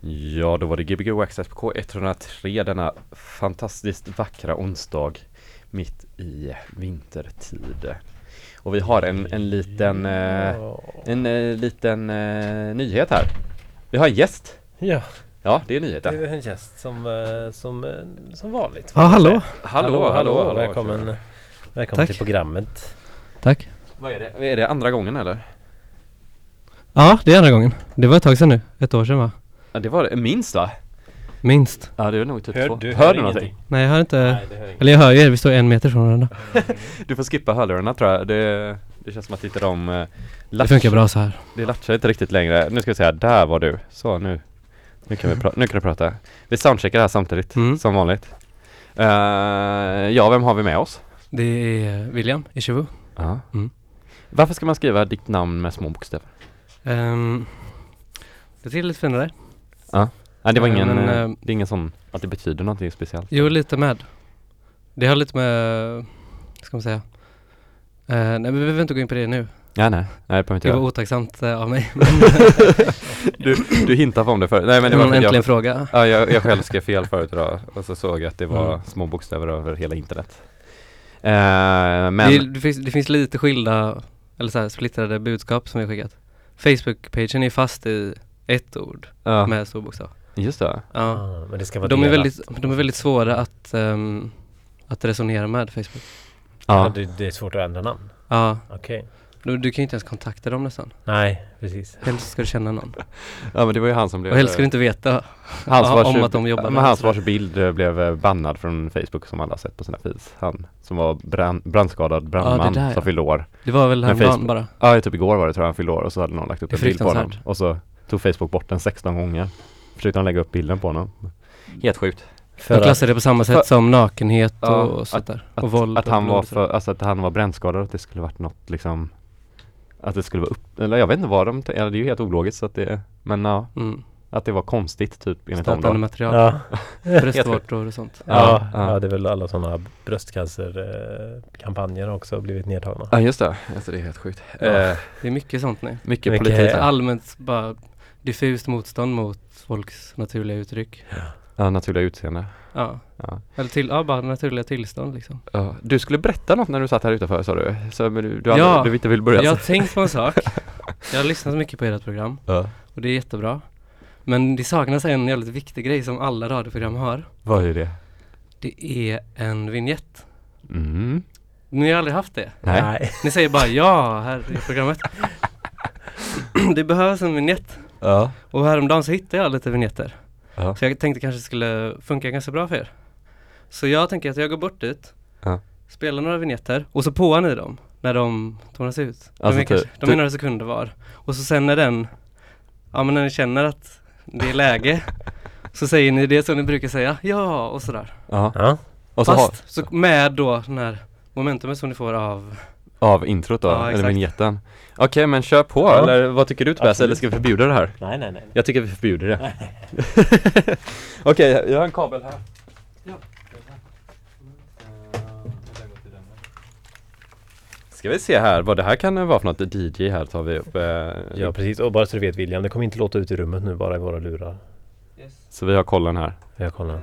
Ja, då var det Gbg Waxxax på K103 denna fantastiskt vackra onsdag mitt i vintertid. Och vi har en, en liten, eh, en eh, liten eh, nyhet här. Vi har en gäst. Ja, Ja, det är det nyheten. är en gäst som, eh, som, eh, som vanligt. Ja, hallå! Hallå, hallå, hallå. Välkommen, välkommen Tack. till programmet. Tack. Vad är det? Är det andra gången eller? Ja, det är andra gången. Det var ett tag sedan nu. Ett år sedan va? Ja, det var det. Minst va? Minst. Ja, det är nog typ Hör- två. du hör hör du någonting? ingenting? Nej, jag hör inte. Nej, det hör inget. Eller jag hör ju er, vi står en meter från varandra. Du får skippa hörlurarna tror jag. Det, det känns som att inte de eh, Det funkar bra så här. Det latchar inte riktigt längre. Nu ska vi säga, där var du. Så nu. Nu kan, vi pra- nu kan du prata. Vi soundcheckar här samtidigt, Mm. som vanligt. Eh, ja, vem har vi med oss? Det är William i Chivu. Ja. Mm. Varför ska man skriva ditt namn med små bokstäver? Um, det är lite finare. Nej, det var ingen, men, eh, eh, det är ingen sån, att det betyder någonting speciellt. Jo, lite med. Det har lite med, ska man säga? Eh, nej, men vi behöver inte gå in på det nu. Ja, nej, nej det behöver inte Det var otacksamt av mig. Du, du hintade om det förut. Nej, men det var en att äntligen jag, fråga. ja, jag, jag själv skrev fel förut idag och så såg jag att det var Mm. små bokstäver över hela internet. Eh, men, Det, det, finns, det finns lite skilda, eller så här, splittrade budskap som vi har skickat. Facebook-pagen är fast i ett ord ja, med stor bokstav. just det. Ja. Ah, men det ska vara De är, delat. väldigt, de är väldigt svåra att, ehm, att resonera med Facebook. Ja, Ja, det, det är svårt att ändra namn. Ja, Okej. du, du kan ju inte ens kontakta dem nästan. Nej, precis. Helst ska du känna någon. ja men det var ju han som blev Och helst ska du inte veta Hans Ja, vars, om att de jobbar men med hans det. vars bild eh, blev eh, bannad från Facebook som alla har sett på sina feeds. Han som var brand, brandskadad brandman där, ja. som fyllde år. Det var väl Men häromdagen bara. Ja, typ igår var det tror jag han fyllde år och så hade någon lagt upp är en bild på honom. Och så tog Facebook bort den 16 gånger. Försökte han lägga upp bilden på honom. Helt sjukt. För De att, klassar det på samma sätt för- som nakenhet Ja, och sånt där. Att, och våld att och han var för, alltså att han var brännskadad, att det skulle varit något liksom Att det skulle vara upp, eller jag vet inte vad de, eller det är ju helt ologiskt så att det, men ja. Mm. att det var konstigt typ enligt dem då. material. ja, Bröstvårtor och sånt. ja, Ja, ja, det är väl alla sådana bröstcancerkampanjer också blivit nedtagna. Ja just det, alltså det är helt sjukt. Ja. Eh, Det är mycket sånt nu. mycket, Mycket- politik. Allmänt bara diffust motstånd mot folks naturliga uttryck. Ja, naturliga utseende. Ja. Ja. Eller till, ja bara naturliga tillstånd liksom. Ja, du skulle berätta något när du satt här utanför sa du? Så, men du, du, Ja. aldrig, du inte vill börja? Jag har tänkt på en sak. Jag har lyssnat mycket på ert program Ja. och det är jättebra. Men det saknas en jävligt viktig grej som alla radioprogram har. Vad är det? Det är en vignett. Mm. Ni har aldrig haft det? Nej. Ni säger bara ja här i programmet. det behövs en vignett. Ja. Och häromdagen så hittade jag lite vignetter. Ja. Så jag tänkte kanske det skulle funka ganska bra för er. Så jag tänker att jag går bort dit, Ja. spelar några vignetter och så påar ni dem när de tonas ut. De, Alltså är, kanske, typ- de är några sekunder var. Och så sen när den, ja men när ni känner att det är läge så säger ni det som ni brukar säga, ja och sådär. ja. Ja, Och så har, Fast så med då den här momentumet som ni får av av introt då, Ja, eller exakt. vignetten. Okej men kör på Ja. eller vad tycker du Tobias? Eller ska vi förbjuda det här? nej, nej, nej. Jag tycker vi förbjuder det. Okej, jag har en kabel här. Ja. Ska vi se här vad det här kan vara för något DJ här tar vi upp. eh, Ja, precis. Och bara så du vet William, det kommer inte låta ut i rummet nu bara i våra lurar. Så vi har kollen här. Jag kollar.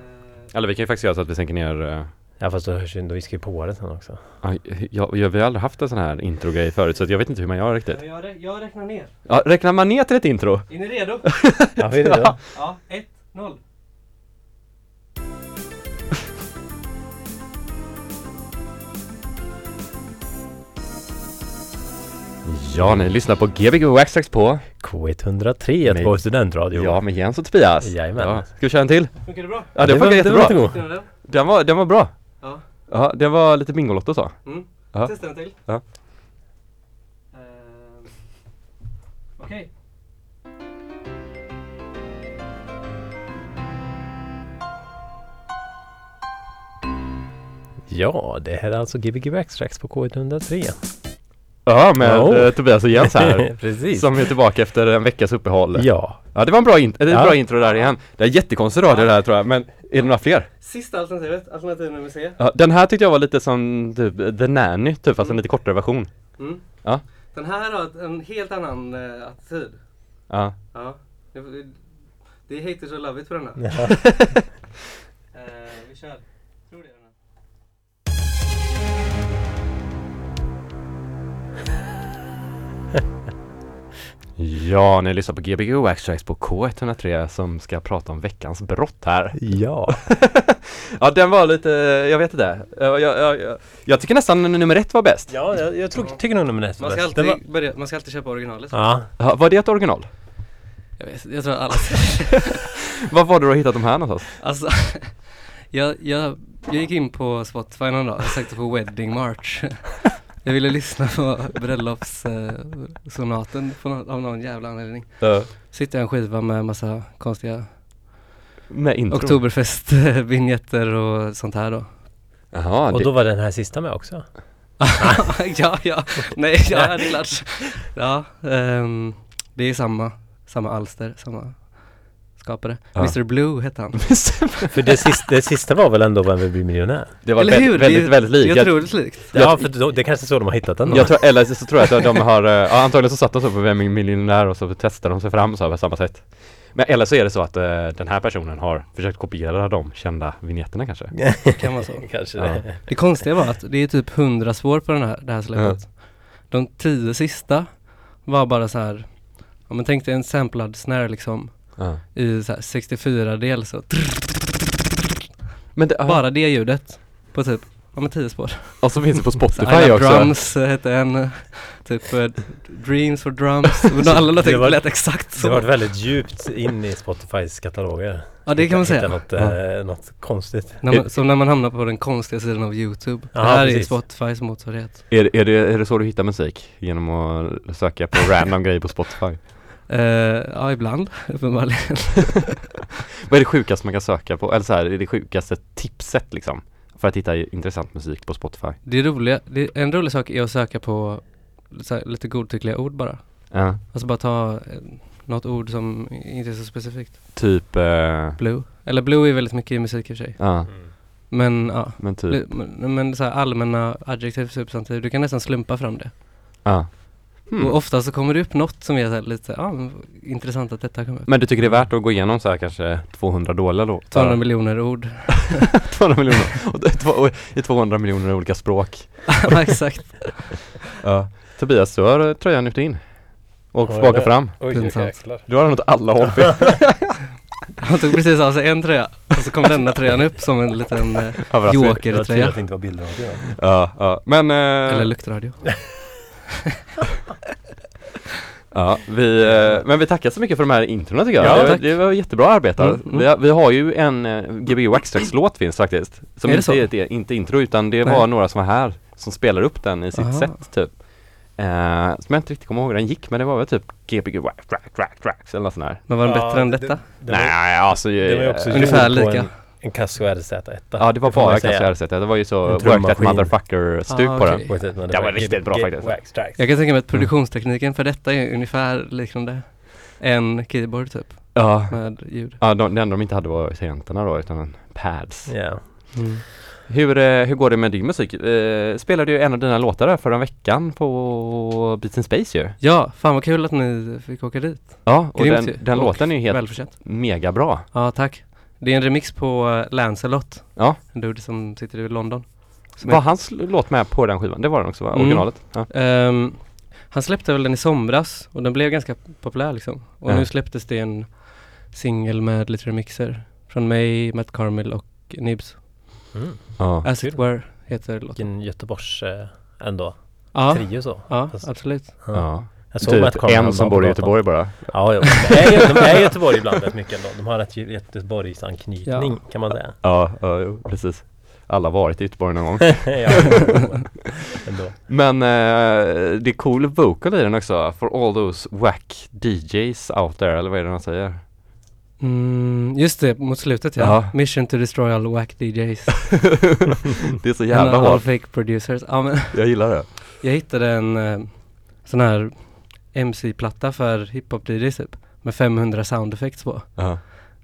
Eller vi kan ju faktiskt göra så att vi sänker ner eh, Ja, fast då hörs ju, då vi ska ju på det sen också. Ja, jag, jag, vi har aldrig haft en sån här introgrej förut så jag vet inte hur man gör riktigt. Jag, rä- jag räknar ner. Ja, räknar man ner till ett intro? Är ni redo? Ja, vi är det då. Ja, ett, noll. Ja, ni lyssnar på Gbg Waxtrax på K103, Nej. på studentradio. Ja, med Jens och Tobias. Jajamän. Ja. Ska vi köra en till? Funkar det bra? Ja, det, det funkar var- det var jättebra. Den var, den var bra. Ja. Ja, det var lite Bingolotto så. Mm. Ja. Testa en till. Ja. Ehm, Okej. Ja, det här är alltså Gbg Backstracks på K103. Ja, med Oh. Tobias och Jens här. Precis. som är tillbaka efter en veckas uppehåll. Ja. Ja, det var en bra, in- Ja. bra intro där igen. Det är jättekonstig radio det här tror jag, men är det några fler? Sista alternativet, alternativ nummer C. Ja, den här tyckte jag var lite som typ The Nanny, typ fast en lite kortare version. Mm. Ja. Den här har en helt annan eh, attityd. Ja. Ja. Det- Det är haters och love it på denna. Ja. Eh, vi kör. Ja, ni lyssnar på Gbg Wax Tracks på K103 som ska prata om veckans brott här. ja. Ja, den var lite, jag vet inte. Jag, jag, jag, jag, jag tycker nästan nummer ett var bäst. Ja, jag, jag tror, tycker nog nummer ett var Man ska, bäst. Alltid börja, man ska alltid köpa originalet. Ja, Ja, var det ett original? Jag, vet, jag tror att alla Var var det du har hittat de här någonstans? Alltså, jag, jag, jag gick in på Spotify någon dag och sökte på Wedding March. Jag ville lyssna på bröllopssonaten någon, av någon jävla anledning. Uh, Så hittade jag en skiva med massa konstiga med intro. Oktoberfest-vinjetter och sånt här då. Jaha, och det, då var den här sista med också. ja, ja, nej, ja, det är klart. Ja, ehm, det är samma, samma alster, samma skapare. Ja. Mr Blue hette han. För det sista, det sista var väl ändå Vem vill bli miljonär? det var Eller väldigt, hur? väldigt, det, väldigt likt. Jag Jag, tror det är likt. Ja, för då, det är kanske är så de har hittat den då. jag tror, eller så tror jag att de har, eh, ja antagligen så satt de så på Vem är miljonär och så testar de sig fram så här på samma sätt. Men eller så är det så att eh, den här personen har försökt kopiera de kända vinjetterna kanske. Kan vara så. kanske Ja. det. Det konstiga var att det är typ 100 spår på den här, det här släppet. De tio sista var bara så här, om man tänkte en samplad snare liksom Ja. i så här 64 del så Men det, ja, bara det ljudet på typ, ja men 10 spår. och så finns det på Så Spotify också. Drums hette en, typ eh, Dreams for Drums. Men Alla låt Det var- lät exakt Det var så. väldigt djupt in i Spotifys kataloger. Ja det kan man säga. Något, eh, något konstigt. När man, som när man hamnar på den konstiga sidan av Youtube. Ja, det här är precis. Spotifys motsvarighet. Är, det- är, det, är det så du hittar musik? Genom att söka på random grejer på Spotify? Eh, ja ibland, uppenbarligen. Vad är det sjukaste man kan söka på? Eller så här, är det sjukaste tipset liksom? För att hitta intressant musik på Spotify? Det är roliga, det, en rolig sak är att söka på här, lite godtyckliga ord bara. Ja. Alltså bara ta eh, något ord som inte är så specifikt. Typ, eh, Blue. Eller blue är väldigt mycket i musik i och för sig. ja, Mm. Men ja, men typ, men, men så här allmänna adjektiv, substantiv, du kan nästan slumpa fram det. ja. Hmm. Och ofta så kommer det upp något som är så lite, ja intressant att detta kommer upp. Men du tycker det är värt att gå igenom så här kanske 200 dåliga låtar? 200 miljoner ord. 200 miljoner, i 200 miljoner olika språk ja exakt. Ja Tobias, du har eh, tröjan lyft in Och Oj, baka fram Oj, Pinsamt. Du har den åt alla håll Han tog precis av sig en tröja och så kom denna tröjan upp som en liten eh, Överraskning. Det var tur jokertröja. att det inte var bilder av det. Ja, ja, men eh, Eller luktradio. Ja, vi, eh, men vi tackar så mycket för de här introna tycker jag. Ja, det, det var jättebra arbetat. Mm, mm. Vi, har, vi har ju en eh, Gbg Waxtrax-låt finns faktiskt. Som Är det inte så? är ett inte intro utan det Nej. var några som var här som spelar upp den i sitt Aha. set typ. Eh, som jag inte riktigt kommer ihåg hur den gick men det var väl typ Gbg Waxtrax eller något sånt där. Men var den Ja, bättre än det- detta? Det var, Nej alltså det var ju också eh, Ungefär lika. En, en Casio RZ1. Ja det var bara säga. kanske RZ, det var ju så En Work That. Motherfucker-stuk Ah, på okej. den. Det var riktigt bra faktiskt. Jag kan tänka mig att produktionstekniken för detta är ungefär liknande en keyboard typ Ja, med ljud. ja de, det enda de inte hade var tangenterna då utan pads. Ja. Hur, eh, hur går det med din musik? Eh, spelade ju en av dina låtar där förra veckan på Beats in Space ju. Ja, fan vad kul att ni fick åka dit. Ja, och Grymt den, den Och låten är ju helt mega bra. Ja, tack. Det är en remix på uh, Lancelot. Ja. En dude som sitter i London. Som Var hans låt med på den skivan? Det var den också va? Mm. Originalet? Ja. Ehm, han släppte väl den i somras och den blev ganska populär liksom. Och Ja. nu släpptes det en singel med lite remixer från mig, Matt Carmel och Nibs. Mm. ja. As it were heter låten. Vilken Göteborgs eh, ändå Ja, trio så. ja Fast- absolut. ja. Jag såg Typ en som bor i. Göteborg bara. Ja, ja. De är, de är i Göteborg ibland rätt mycket ändå. De har rätt Göteborgsanknytning Ja. kan man säga. Ja, ja jo, precis. Alla varit i Göteborg någon gång. ja. ändå. Men eh, det är cool vocal i den också. For all those whack DJs out there, eller vad är det de säger? Mm, just det, mot slutet ja. Ja. Mission to destroy all whack DJs. det är så jävla And all hårt. fake producers. Ja, men Jag gillar det. jag hittade en eh, sån här MC-platta för hiphop-DJs typ. Med 500 sound effects på. Ja,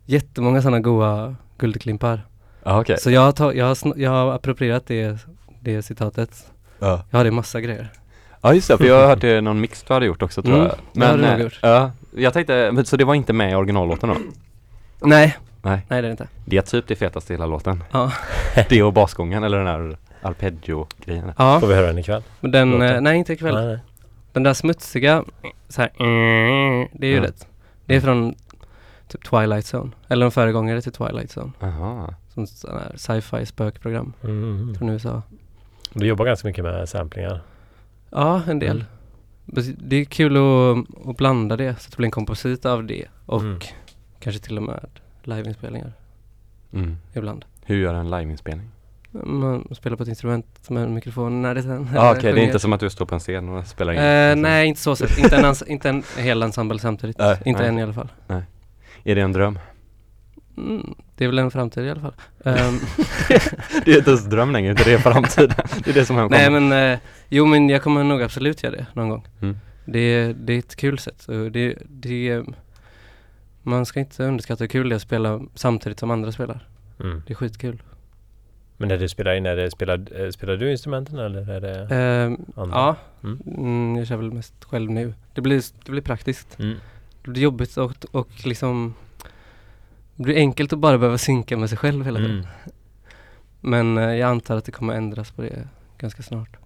Jättemånga sådana goa guldklimpar. ja okej. Så jag har, ta- jag, har sn- jag har approprierat det, det citatet. Ja. Jag har det i massa grejer. Ja just det, för jag hörde någon mix du hade gjort också tror Mm, jag. det har du nog eh, gjort. Ja, jag tänkte, men så det var inte med i originallåten då? Nej, Nej. nej det är det inte. Det är typ det fetaste i hela låten. Ja. Det och basgången eller den här arpeggio-grejen. Ja, Får vi höra den ikväll? men den, låten? eh, nej inte ikväll. Nej, nej. Den där smutsiga, så här, det är ju Ja. rätt. Det är från typ Twilight Zone, eller en föregångare till Twilight Zone. Jaha. Som sån här sci-fi spökprogram Mm, från USA. Du jobbar ganska mycket med samplingar. Ja, en del. Mm. Det är kul att, att blanda det så att det blir en komposit av det och Mm. kanske till och med liveinspelningar Mm. ibland. Hur gör en liveinspelning? Man spelar på ett instrument med en mikrofon när det sen Ja okej, det är inte som att du står på en scen och spelar in? Eh, liksom. nej, inte så sett. inte, en inte en hel ensemble samtidigt. Nej, inte nej. än i alla fall. Är det en dröm? Mm, det är väl en framtid i alla fall. Ehm, Det är inte ens dröm längre, det är framtiden. Det är det som nej kommer. men, eh, jo men jag kommer nog absolut göra det någon gång. Mm. Det, det är ett kul sätt. Det, det, man ska inte underskatta hur kul det är att spela samtidigt som andra spelar. Mm. Det är skitkul. Men när du spelar in, är det, spelar, eh, spelar du instrumenten eller är det Ehm, andra? ja, Mm. mm, jag kör väl mest själv nu. Det blir, det blir praktiskt. Mm. Det blir jobbigt och, och liksom Det blir enkelt att bara behöva synka med sig själv hela tiden. Mm. Men eh, jag antar att det kommer ändras på det ganska snart.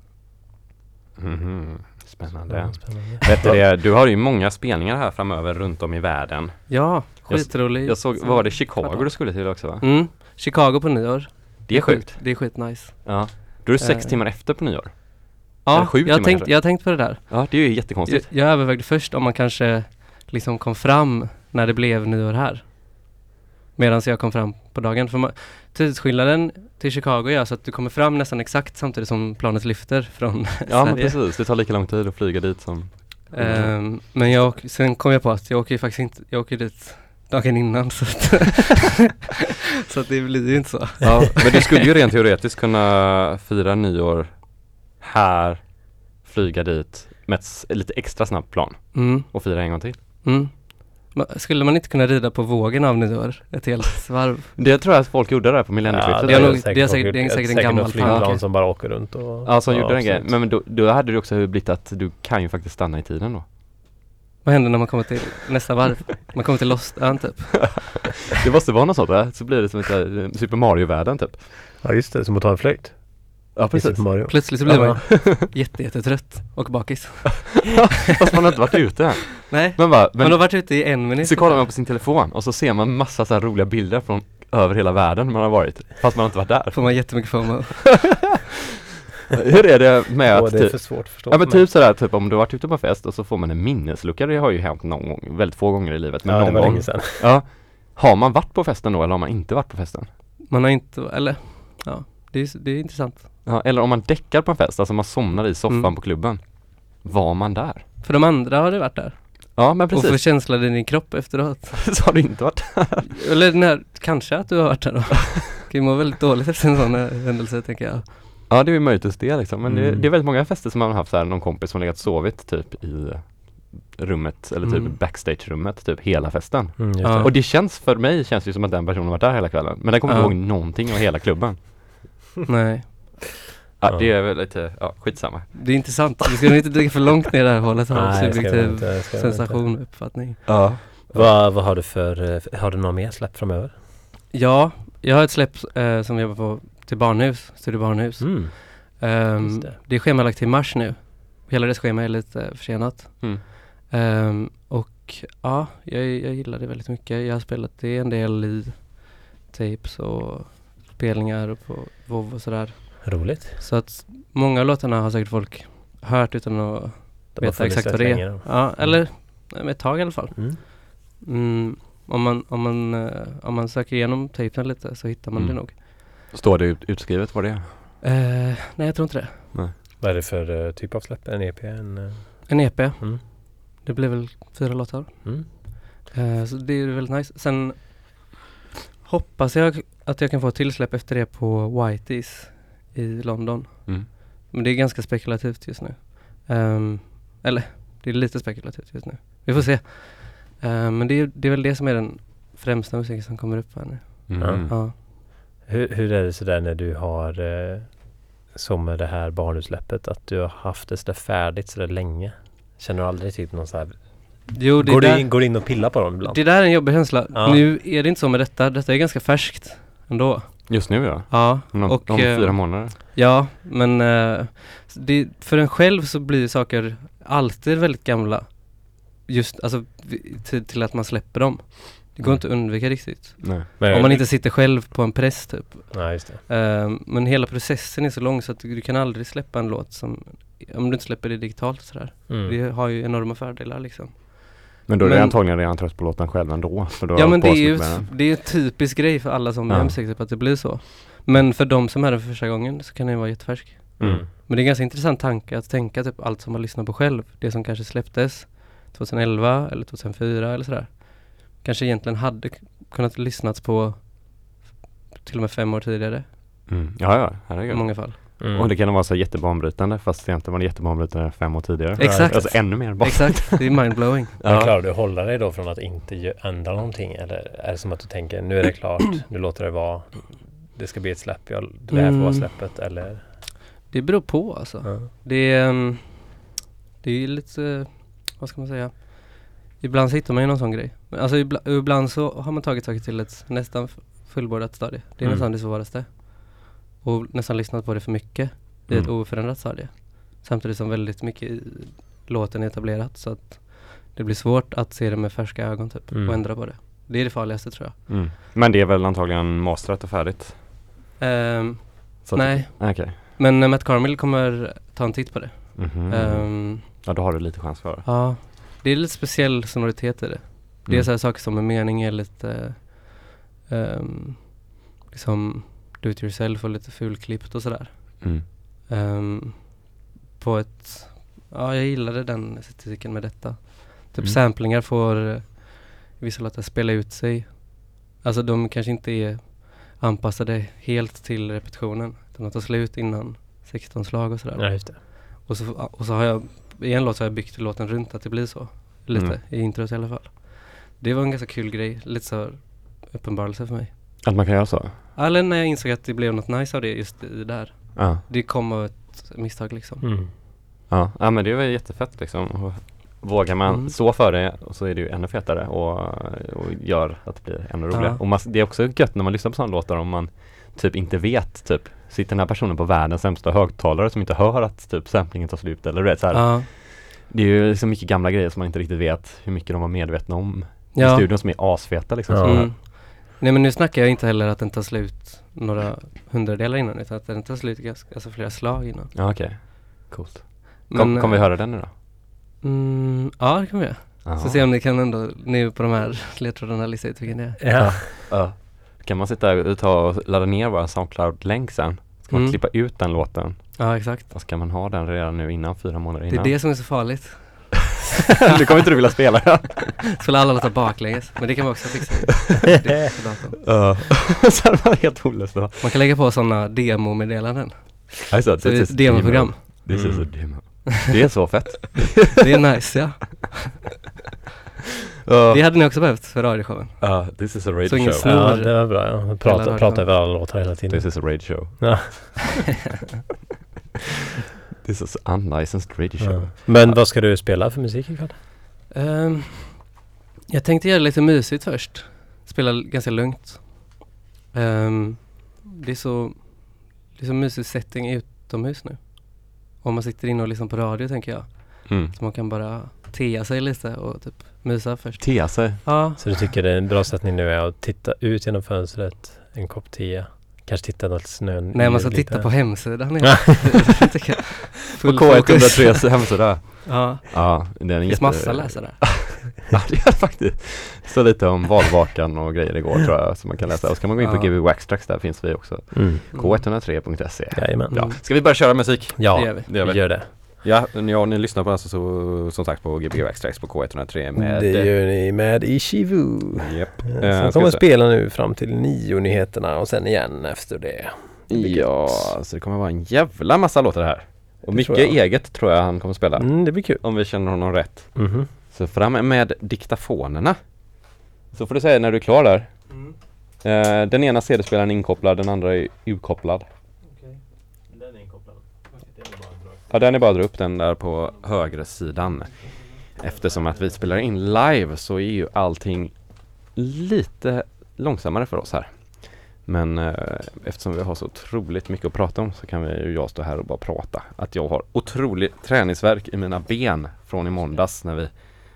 Mhm. Spännande. Spännande. Vet du, det, du har ju många spelningar här framöver runt om i världen. Ja, Jag- skitrolig. Jag såg, var det, Chicago du skulle till också va? Mm, Chicago på nyår. Det är sjukt. Det är skitnice. Ja. Då är det sex Eh. timmar efter på nyår. Ja, jag har, tänkt, jag tänkt på det där. Ja, det är ju Jag, jättekonstigt. jag övervägde först om man kanske liksom kom fram när det blev nyår här. Medan jag kom fram på dagen. För man, tidsskillnaden till Chicago gör så att du kommer fram nästan exakt samtidigt som planet lyfter från Ja men precis, det tar lika lång tid att flyga dit som Ehm, men jag, sen kom jag på att jag åker ju faktiskt inte, jag åker dit dagen innan så att, så att det blir ju inte så. Ja, men du skulle ju rent teoretiskt kunna fira nyår här, flyga dit med ett lite extra snabbt plan Mm, och fira en gång till. mm. Skulle man inte kunna rida på vågen av nyår ett helt varv? Det tror jag att folk gjorde där på millennieskiftet. det är Ja, nog- säkert det är säkert- det är säkert en säkert gammal flygplan tanke. som bara åker runt och Ja, som gjorde den grejen. Men, men då, då hade det också blivit att du kan ju faktiskt stanna i tiden då. Vad händer när man kommer till nästa varv? Man kommer till Lost-ön typ. Det måste vara något sånt va? Så blir det som ett här, Super Mario-världen typ. Ja just det, som att ta en flöjt. Ja precis. Plötsligt så blir man Ja. jätte, jättetrött och bakis. Fast man har inte varit ute än. Nej, Men bara, man har men varit ute i en minut. så kollar man på sin telefon och så ser man massa så här roliga bilder från över hela världen man har varit. Fast man har inte varit där. Får man jättemycket FOMO. Hur är det med att det är för svårt att förstå Ja men för typ sådär, typ om du har varit ute på fest och så får man en minneslucka, det har ju hänt någon gång, väldigt få gånger i livet, men Ja, det någon var gång. länge sedan. Ja. Har man varit på festen då eller har man inte varit på festen? Man har inte, eller ja, det är, det är intressant. Ja, eller om man däckar på en fest, alltså man somnar i soffan Mm. på klubben. Var man där? För de andra har det varit där. Ja men Och få precis, känslan i din kropp efteråt. så har du inte varit Eller när, kanske att du har varit där då. kan ju må väldigt dåligt efter en sån händelse tänker jag. Ja det är ju möjligtvis det liksom, men det, Mm. det är väldigt många fester som man har haft så här, någon kompis som legat sovit typ i rummet, eller typ Mm. backstage-rummet, typ hela festen. Mm, Ja. det. Och det känns, för mig känns det ju som att den personen varit där hela kvällen, men den kommer inte Ja. ihåg någonting av hela klubben. Nej, Ja, Ja. det är väl lite, ja skitsamma. det är intressant. Vi ska nog inte dra för långt ner det här hålet av subjektiv inte, inte. sensation och uppfattning. Ja. Vad, vad har du för, eh, har du något mer släpp framöver? Ja, jag har ett släpp eh, som jobbar på till barnhus, Studio Barnhus. Mm. Just det. det. är schemalagt till mars nu. Hela det schema är lite försenat. Mm. Ehm, och ja, jag, jag gillar det väldigt mycket. Jag har spelat det en del i tapes och spelningar och på WoW och sådär. Roligt. Så att många av låtarna har säkert folk hört utan att De veta exakt vad det är. då. Ja, eller mm. ett tag i alla fall. Mm. Mm, om, man, om, man, eh, om man söker igenom tapen lite så hittar man Mm. det nog. Står det ut, utskrivet vad det är? Eh, nej, jag tror inte det. Vad är det för eh, typ av släpp? En EP? En, eh, En EP. mm. Det blir väl fyra låtar. Mm. Eh, så det är väldigt nice. Sen hoppas jag att jag kan få ett tillsläpp efter det på Whiteys i London. Mm. Men det är ganska spekulativt just nu. Ehm, eller, det är lite spekulativt just nu. Vi får se. Ehm, men det är, det är väl det som är den främsta musiken som kommer upp här nu. Mm. Ja. Hur, hur är det sådär när du har eh, som med det här barnutsläppet att du har haft det sådär färdigt sådär länge? Känner du aldrig typ någon så här Jo, det Går du, där, in, går du in och pillar på dem ibland? det där är en jobbig känsla. Ja. Nu är det inte så med detta. Detta är ganska färskt ändå. Just nu ja, Ja, om, och, om eh, fyra månader. ja men eh, det, för en själv så blir saker alltid väldigt gamla. Just alltså till, till att man släpper dem. Det går Mm. inte att undvika riktigt. Nej. Men- Om man inte sitter själv på en press typ. Nej, just det. Eh, men hela processen är så lång så att du, du kan aldrig släppa en låt som om du inte släpper det digitalt sådär. Mm. Det har ju enorma fördelar liksom. Men då är det Men- antagligen redan trött på låten själv ändå. För har Ja men det är ju den. det är en typisk grej för alla som Ja. musik typ, att det blir så. Men för de som är det för första gången så kan den vara jättefärsk. Mm. Men det är en ganska intressant tanke att tänka typ allt som man lyssnar på själv. Det som kanske släpptes 2011 eller 2004 eller sådär. Kanske egentligen hade kunnat lyssnats på till och med fem år tidigare Mm. Ja, ja, i herregud. många fall. Mm. Och det kan vara så jättebanbrytande fast egentligen var det jättebanbrytande fem år tidigare. Exakt. Alltså ännu mer bara. Exakt, det är mindblowing. Men Ja. klarar du att hålla dig då från att inte ändra någonting? Eller är det som att du tänker nu är det klart, nu låter det vara. Det ska bli ett släpp, jag, det här får vara Mm. släppet eller? Det beror på alltså. Ja. Det är, det är lite, vad ska man säga? Ibland så hittar man ju någon sån grej. Alltså ibland, ibland så har man tagit saker till ett nästan fullbordat stadie. Det är Mm. nästan det svåraste. Och nästan lyssnat på det för mycket i ett Mm. oförändrat stadie. Samtidigt som väldigt mycket i låten är etablerat så att det blir svårt att se det med färska ögon typ Mm. och ändra på det. Det är det farligaste tror jag. Mm. Men det är väl antagligen masterat och färdigt? Ehm, Så att- nej, Okej. men eh, Matt Carmill kommer ta en titt på det. Mhm. Ehm, Ja, då har du lite chans för. Ja, det är lite speciell sonoritet i det. Det är Mm. så här saker som med mening är lite ehm, liksom do it yourself och lite fulklippt och sådär. Mm. Ehm, på ett, ja jag gillade den estetiken med detta. Typ Mm. samplingar får eh, i vissa låtar spela ut sig. Alltså de kanske inte är anpassade helt till repetitionen. Utan de tar slut innan 16 slag och sådär. Ja. Och så, och så har jag, i en låt så har jag byggt låten runt att det blir så. Lite, Mm. i introt i alla fall. Det var en ganska kul grej, lite så uppenbarelse för mig. Att man kan göra så? Eller när jag insåg att det blev något nice av det just i där. Ja. Det kom av ett misstag liksom. Mm. Ja, ja men det väl jättefett liksom. Vågar man Mm. stå för det och så är det ju ännu fetare och, och gör att det blir ännu roligare. Ja. Och man, det är också gött när man lyssnar på sådana låtar om man typ inte vet typ Sitter den här personen på världens sämsta högtalare som inte hör att typ samplingen tar slut eller du vet så här. Ja, Det är ju liksom mycket gamla grejer som man inte riktigt vet hur mycket de var medvetna om i ja. studion som är asfeta liksom. Ja. Så, Mm. Nej men nu snackar jag inte heller att den tar slut några hundradelar innan utan att den tar slut ganska, alltså flera slag innan. Ja okej, coolt. Men, Kom, kommer vi eh, höra den nu då? Mm, ja det kan vi göra. Ja. Så se om ni kan ändå nu på de här ledtrådarna lista ut vilken det är. Ja. Ja. Kan man sitta och ta och ladda ner våra Soundcloud-länk sen? Ska man Mm. klippa ut den låten? Ja exakt. Och ska man ha den redan nu innan fyra månader Det är innan? det som är så farligt. nu kommer inte du vilja spela den. Skulle alla låta baklänges, men det kan man också fixa det så det var helt olöst. Man kan lägga på sådana demomeddelanden. Alltså, Så det är ett demoprogram. This is a Mm. demo. Det är så fett. Det är nice ja. Ja, Det hade ni också behövt för radioshowen. Ja, this is a radio Så ingen show. snor. ja, det var bra. Ja. Prata, prata över alla låtar hela tiden. This is a radio show. Ja. This is unlicensed radio show. Ja. Men vad ska du spela för musik ikväll? Ehm, jag tänkte göra lite mysigt först. Spela ganska lugnt. Ehm, det är så det är så mysig setting utomhus nu. Om man sitter inne och lyssnar på radio tänker jag. Mm. Så man kan bara tea sig lite och typ mysa först. Tea sig. Ja, Så du tycker det är en bra sättning nu är att titta ut genom fönstret, en kopp te, kanske titta något snön nej man ska lite. titta på hemsidan. ja. Det. På Full fokus. K103 hemsida. Ja, Ja, den är det jätte... finns massa att läsa där. Ja, det gör det faktiskt. Så lite om valvakan och grejer igår tror jag som man kan läsa. Och så kan man gå in på Ja. GB Waxtrax, där finns vi också. Mm. K103.se. Jajamän. Ja. Ska vi börja köra musik? Ja, Det gör vi. Det gör vi. vi gör det. Ja, ja ni lyssnar på alltså så, som sagt på Gbg Waxtrax på K103 med... Det gör ni med Ishivu. Japp. Som Eh, ska kommer spela nu fram till nio nyheterna och sen igen efter det. Ja, så det kommer vara en jävla massa låtar här. Och Det mycket tror eget tror jag han kommer spela. Mm, det blir kul. Om vi känner honom rätt. Mhm. Så fram med diktafonerna. Så får du säga när du är klar där. Mm. Eh, den ena CD-spelaren är inkopplad, den andra är utkopplad. Ja, den är bara att dra upp den där på högersidan. Eftersom att vi spelar in live så är ju allting lite långsammare för oss här. Men eh, eftersom vi har så otroligt mycket att prata om så kan vi ju jag stå här och bara prata. Att jag har otrolig träningsverk i mina ben från i måndags när vi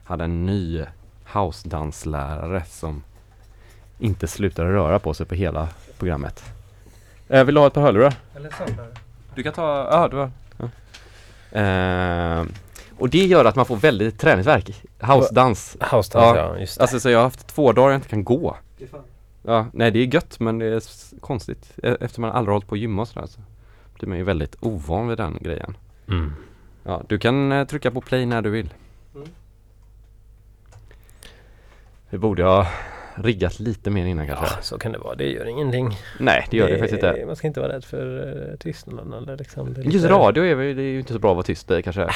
hade en ny housedanslärare som inte slutade röra på sig på hela programmet. Eh, vill du ha ett par hörlurar? Du kan ta, ja du har. Eh, och det gör att man får väldigt träningsverk. Housedans. Housedance, Ja, ja, just det. Alltså så jag har haft två dagar jag inte kan gå. Ja, nej det är gött men det är konstigt. E- Efter man aldrig hållit på att gymma och sådär så blir man ju väldigt ovan vid den grejen. Mm. Ja, du kan eh, trycka på play när du vill. Mm. Det borde jag riggat lite mer innan kanske. Ja, så kan det vara. Det gör ingenting. Nej, det gör det, faktiskt inte. Man ska inte vara rädd för uh, tystnaden eller liksom. det Just lite- radio är, det är ju inte så bra att vara tyst i kanske.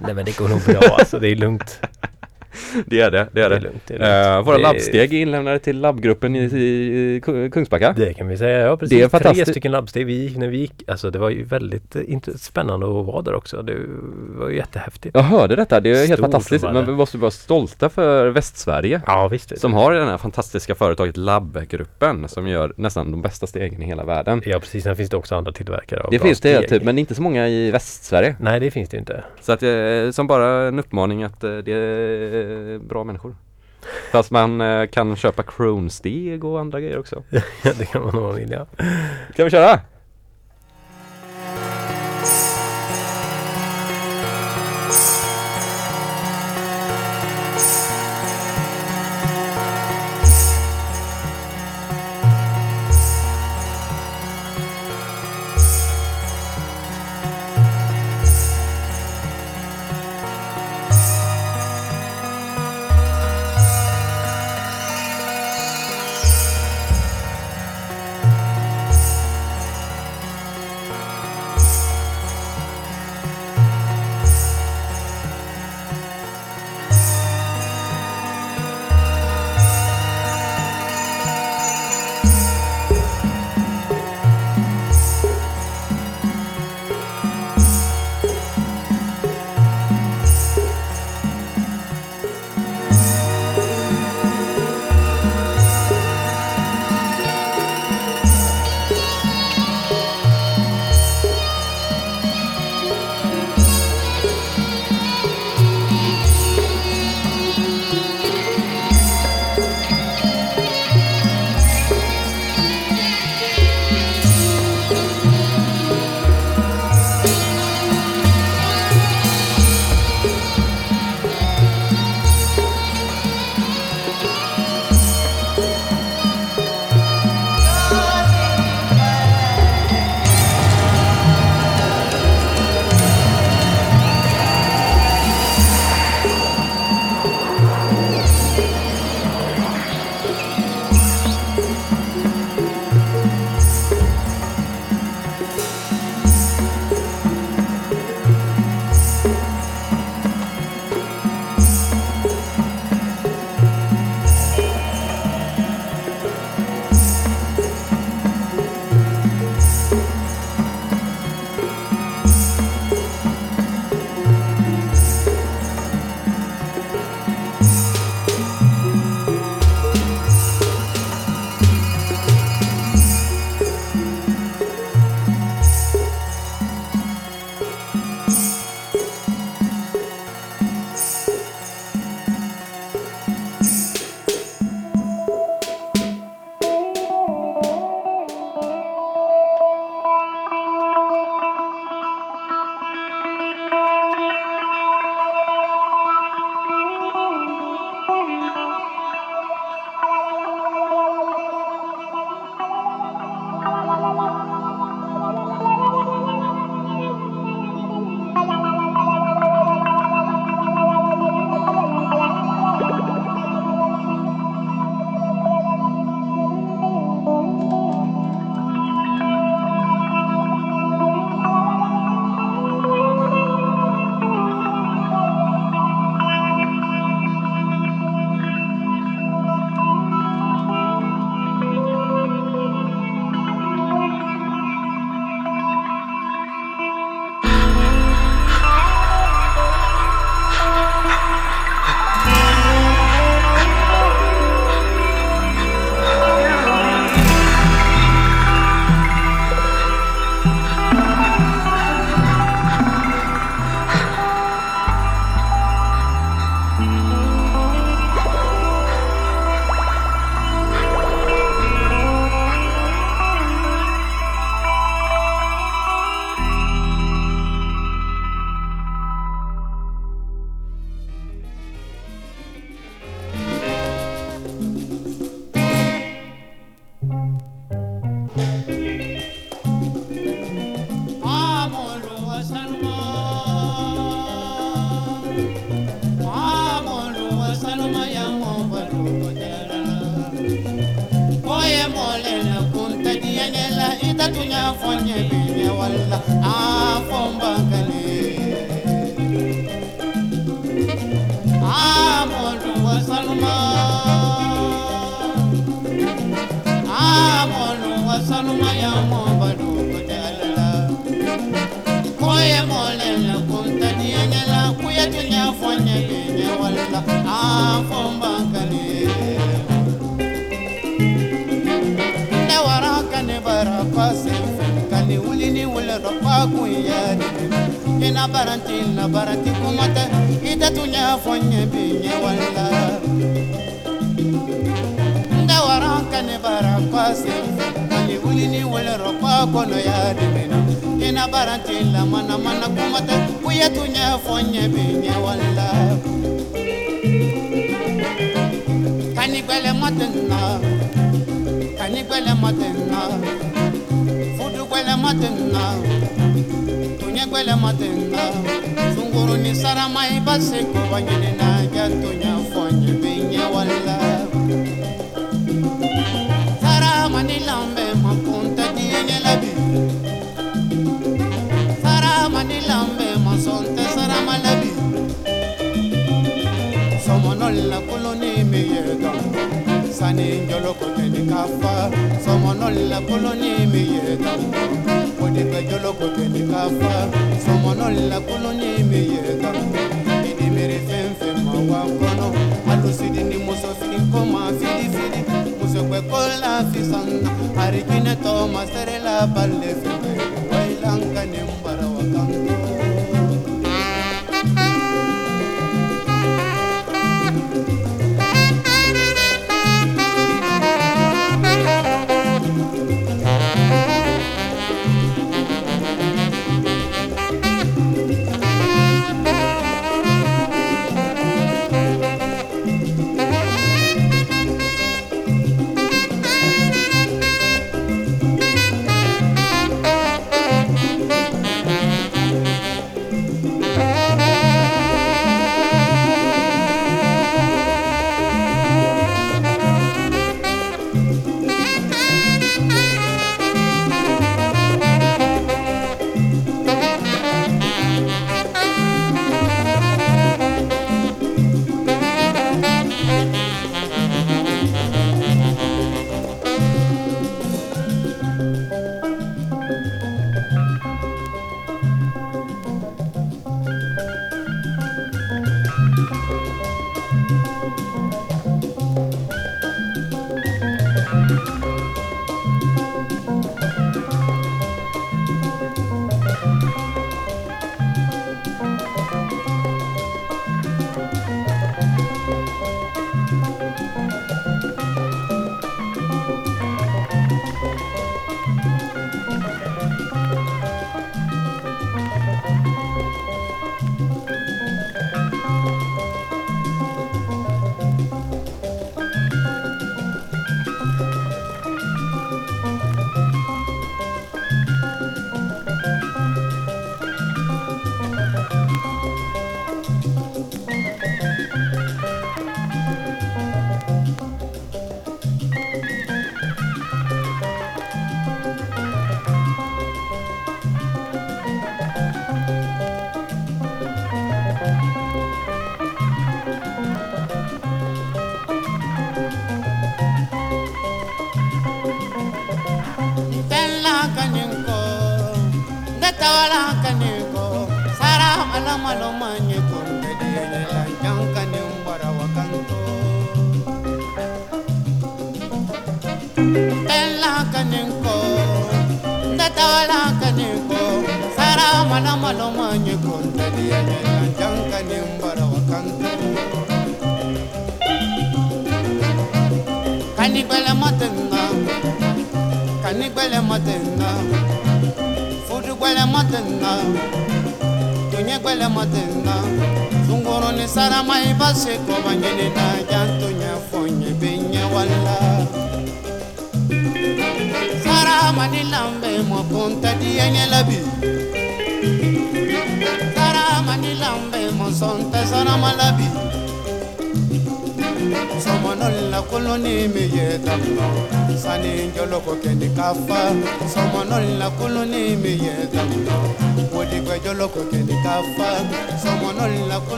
Nej men det går nog bra alltså. Det är lugnt. Det är det, det är det. lugnt. Det är lugnt. våra Det- labbsteg är inlämnade till labbgruppen i, i Ku- Kungsbacka. Det kan vi säga. Ja precis. Det är Tre fantastiskt. stycken labbsteg vi gick när vi gick. Alltså det var ju väldigt eh, spännande att vara där också. Det var jättehäftigt. Jag hörde detta, det är helt Stort fantastiskt. Men det. vi måste vara stolta för Västsverige. Ja visst. Som har det här fantastiska företaget Labbgruppen som gör nästan de bästa stegen i hela världen. Ja precis. Sen finns det också andra tillverkare av Det finns det typ, men inte så många i Västsverige. Nej det finns det inte. Så att eh, som bara en uppmaning att det är bra människor. Fast man eh, kan köpa Kronsteg och andra grejer också. Ja, det kan man nog vilja. Ska vi köra?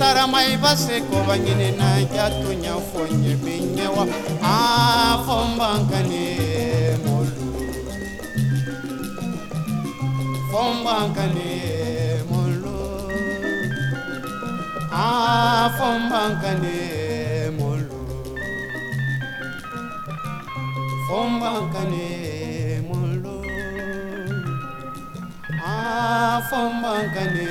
sarama ibase ko bangine na jato nya fonye binyewa a fombangane molu. Fombangane molu. A fombangane molu. Fombangane molu. A fombangane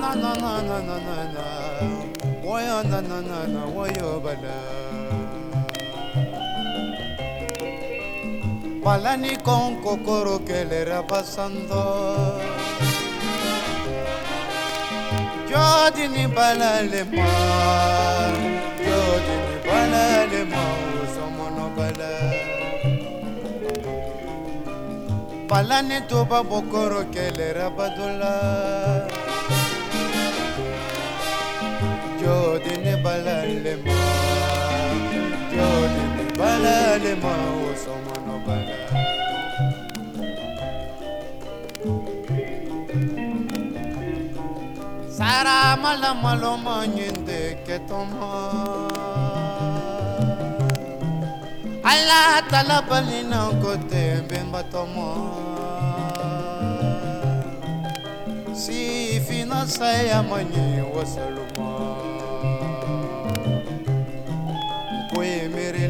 na na na na na na na na na na na na woyo bala Palani con cocoro que le era pasando Yo di ni bala le ma Yo di ni bala le ma Somo no bala Palani tuba bocoro que le Jodini balale ma, Jodini balale ma, somono bala. Sara mala malo manyende ketoma Ala tala balina kote bemba toma Si fina saya manyi wasaluma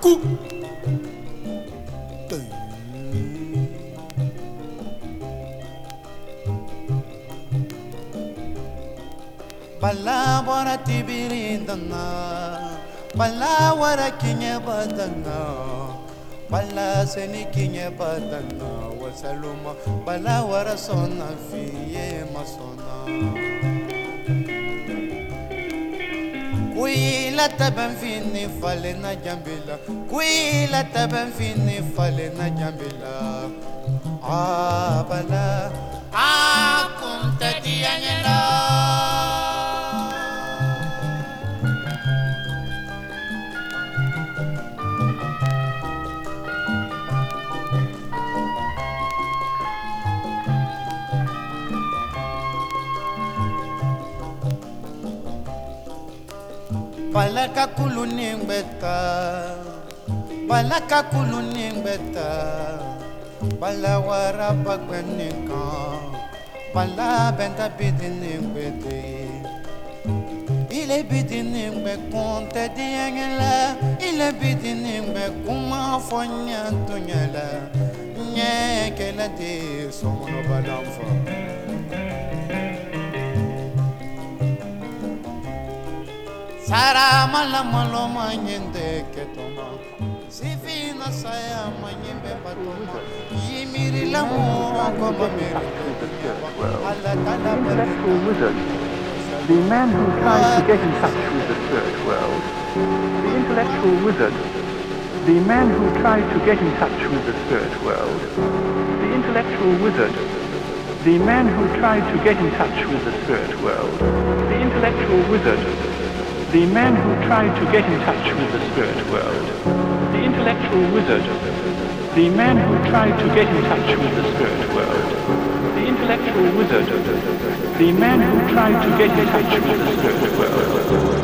Cu. Palavra tibirindana, palavra quinha badana, palavra seniquinha badana. Wasaluma Bala wara sona fiye masona Kuila taban fini fale na jambila. Kuila taban fini fale na jambila. Ah bala Ah balaka kulu ni ngbẹta balaka kulu ni ngbẹta balawara bagbẹ nìkan balabẹnta bidi ni ilé bidi ni ngbẹkun diengela, ilé bidi ni kuma máa tunyela, nyẹ tó nyẹ lẹ nyẹ kẹlẹ de sọmọnọ balanfa. Fɔ. Sara mala malo manyende ketoma Sifina saya manyembe patoma Yimiri la mo ko mamere Alla tala intellectual wizard, the man who tries to get in touch with the spirit world. The intellectual wizard, the man who tried to get in touch with the spirit world. The intellectual wizard, the man who tried to get in touch with the spirit world. The intellectual wizard, the man who tried to get in touch with the spirit world. The intellectual wizard, the man who tried to get in touch with the spirit world. The intellectual wizard, the man who tried to get in touch with the spirit world.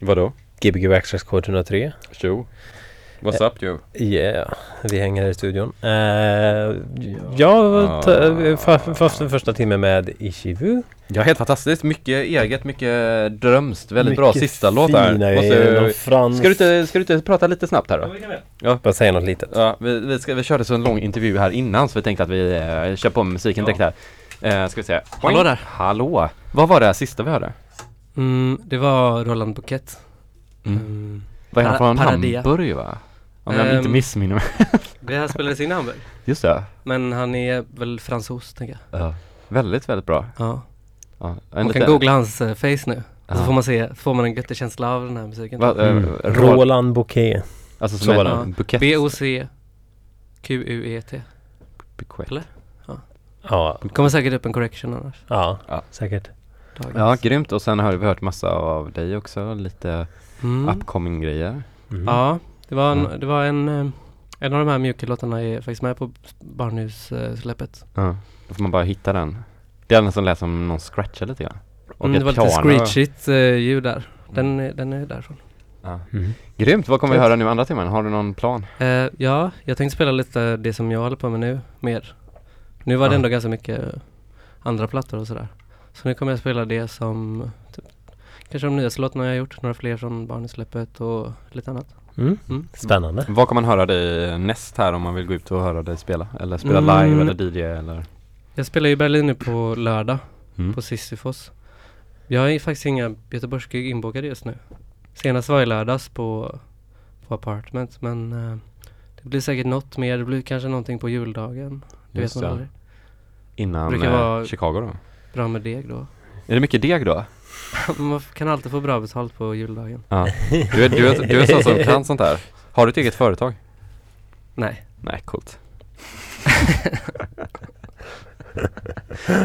Vadå? Gbg Access kod 103. Tjo. What's up Joe? Yeah, vi hänger här i studion. Uh, jag tar för, för, för, första timmen med Ishivu. Ja, helt fantastiskt. Mycket eget, mycket drömskt. Väldigt bra Mycket sista låt där. fina Måste- frans- Ska du, inte, ska du inte prata lite snabbt här då? Bara säga något litet. Ja, vi, vi, ska, vi körde så en lång intervju här innan så vi tänkte att vi eh, kör på med musiken direkt här. Eh, ska vi se. Hallå där. Hallå! Vad var det här sista vi hörde? Mm, det var Roland Bukett. Mm. Mm. Var han Para- från Paradia. Hamburg va? Om jag inte Ehm. missminner mig. Det här spelades in i Hamburg. Just det. Men han är väl fransos, tänker jag. Ja. Väldigt, väldigt bra. Ja. Ja. Man kan googla hans eh, face nu. Ja. Så får man se, får man en göttig känsla av den här musiken. Va, eh, Mm. Roland- Bouquet. Alltså som det. bukett. B-O-C-Q-U-E-T. Bukett. Eller? Ja, Det kommer säkert upp en correction annars. ja, Ja. säkert. Dagens. Ja, grymt. Och sen har vi hört massa av dig också. Lite Mm. upcoming grejer. Mm. Ja, det var en, det var en, eh, en av de här mjuka-låtarna är faktiskt med på Barnhus-släppet. Ja. Då får man bara hitta den. Det är den som lät som någon scratchar lite grann. Och Mm, det var lite screechigt eh, ljud där. Den, är- den är därifrån. Ja. Mm. Grymt. Vad kommer vi höra nu andra timmen? Har du någon plan? Eh, ja, jag tänkte spela lite det som jag håller på med nu, mer. Nu var det Ja. ändå ganska mycket andra plattor och sådär. Så nu kommer jag spela det som, typ, kanske de nyaste låtarna jag har gjort, några fler från Barnhus-släppet och lite annat. Mm. Mm. Spännande. Var kommer man höra dig näst här om man vill gå ut och höra dig spela? Eller spela Mm. live eller DJ eller? Jag spelar ju i Berlin nu på lördag, Mm. på Sisyfos. Jag har faktiskt inga Göteborgsgig inbokade just nu. Senast var i lördags på, på Apartment, men eh, det blir säkert något mer. Det blir kanske någonting på juldagen. Det Just vet man det. aldrig. Innan Brukar eh, vara- Chicago då? Bra med deg då. Är det mycket deg då? Man kan alltid få bra betalt på juldagen. Ja. Du är, du är, du är sån som kan sånt här. Har du ett eget företag? Nej. Nej, coolt.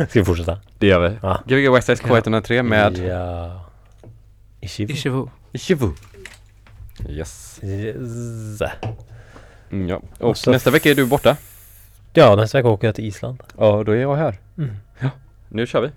Ska vi fortsätta? Det gör vi. Ja. Gbg Westside K103 med Ja. Ishivu. Ishivu. Shivu. Yes. Yes. Mm, ja. Och Och nästa vecka är du borta. Ja, nästa vecka åker jag till Island. Ja, då är jag här. Mm. Nu kör vi.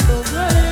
So good.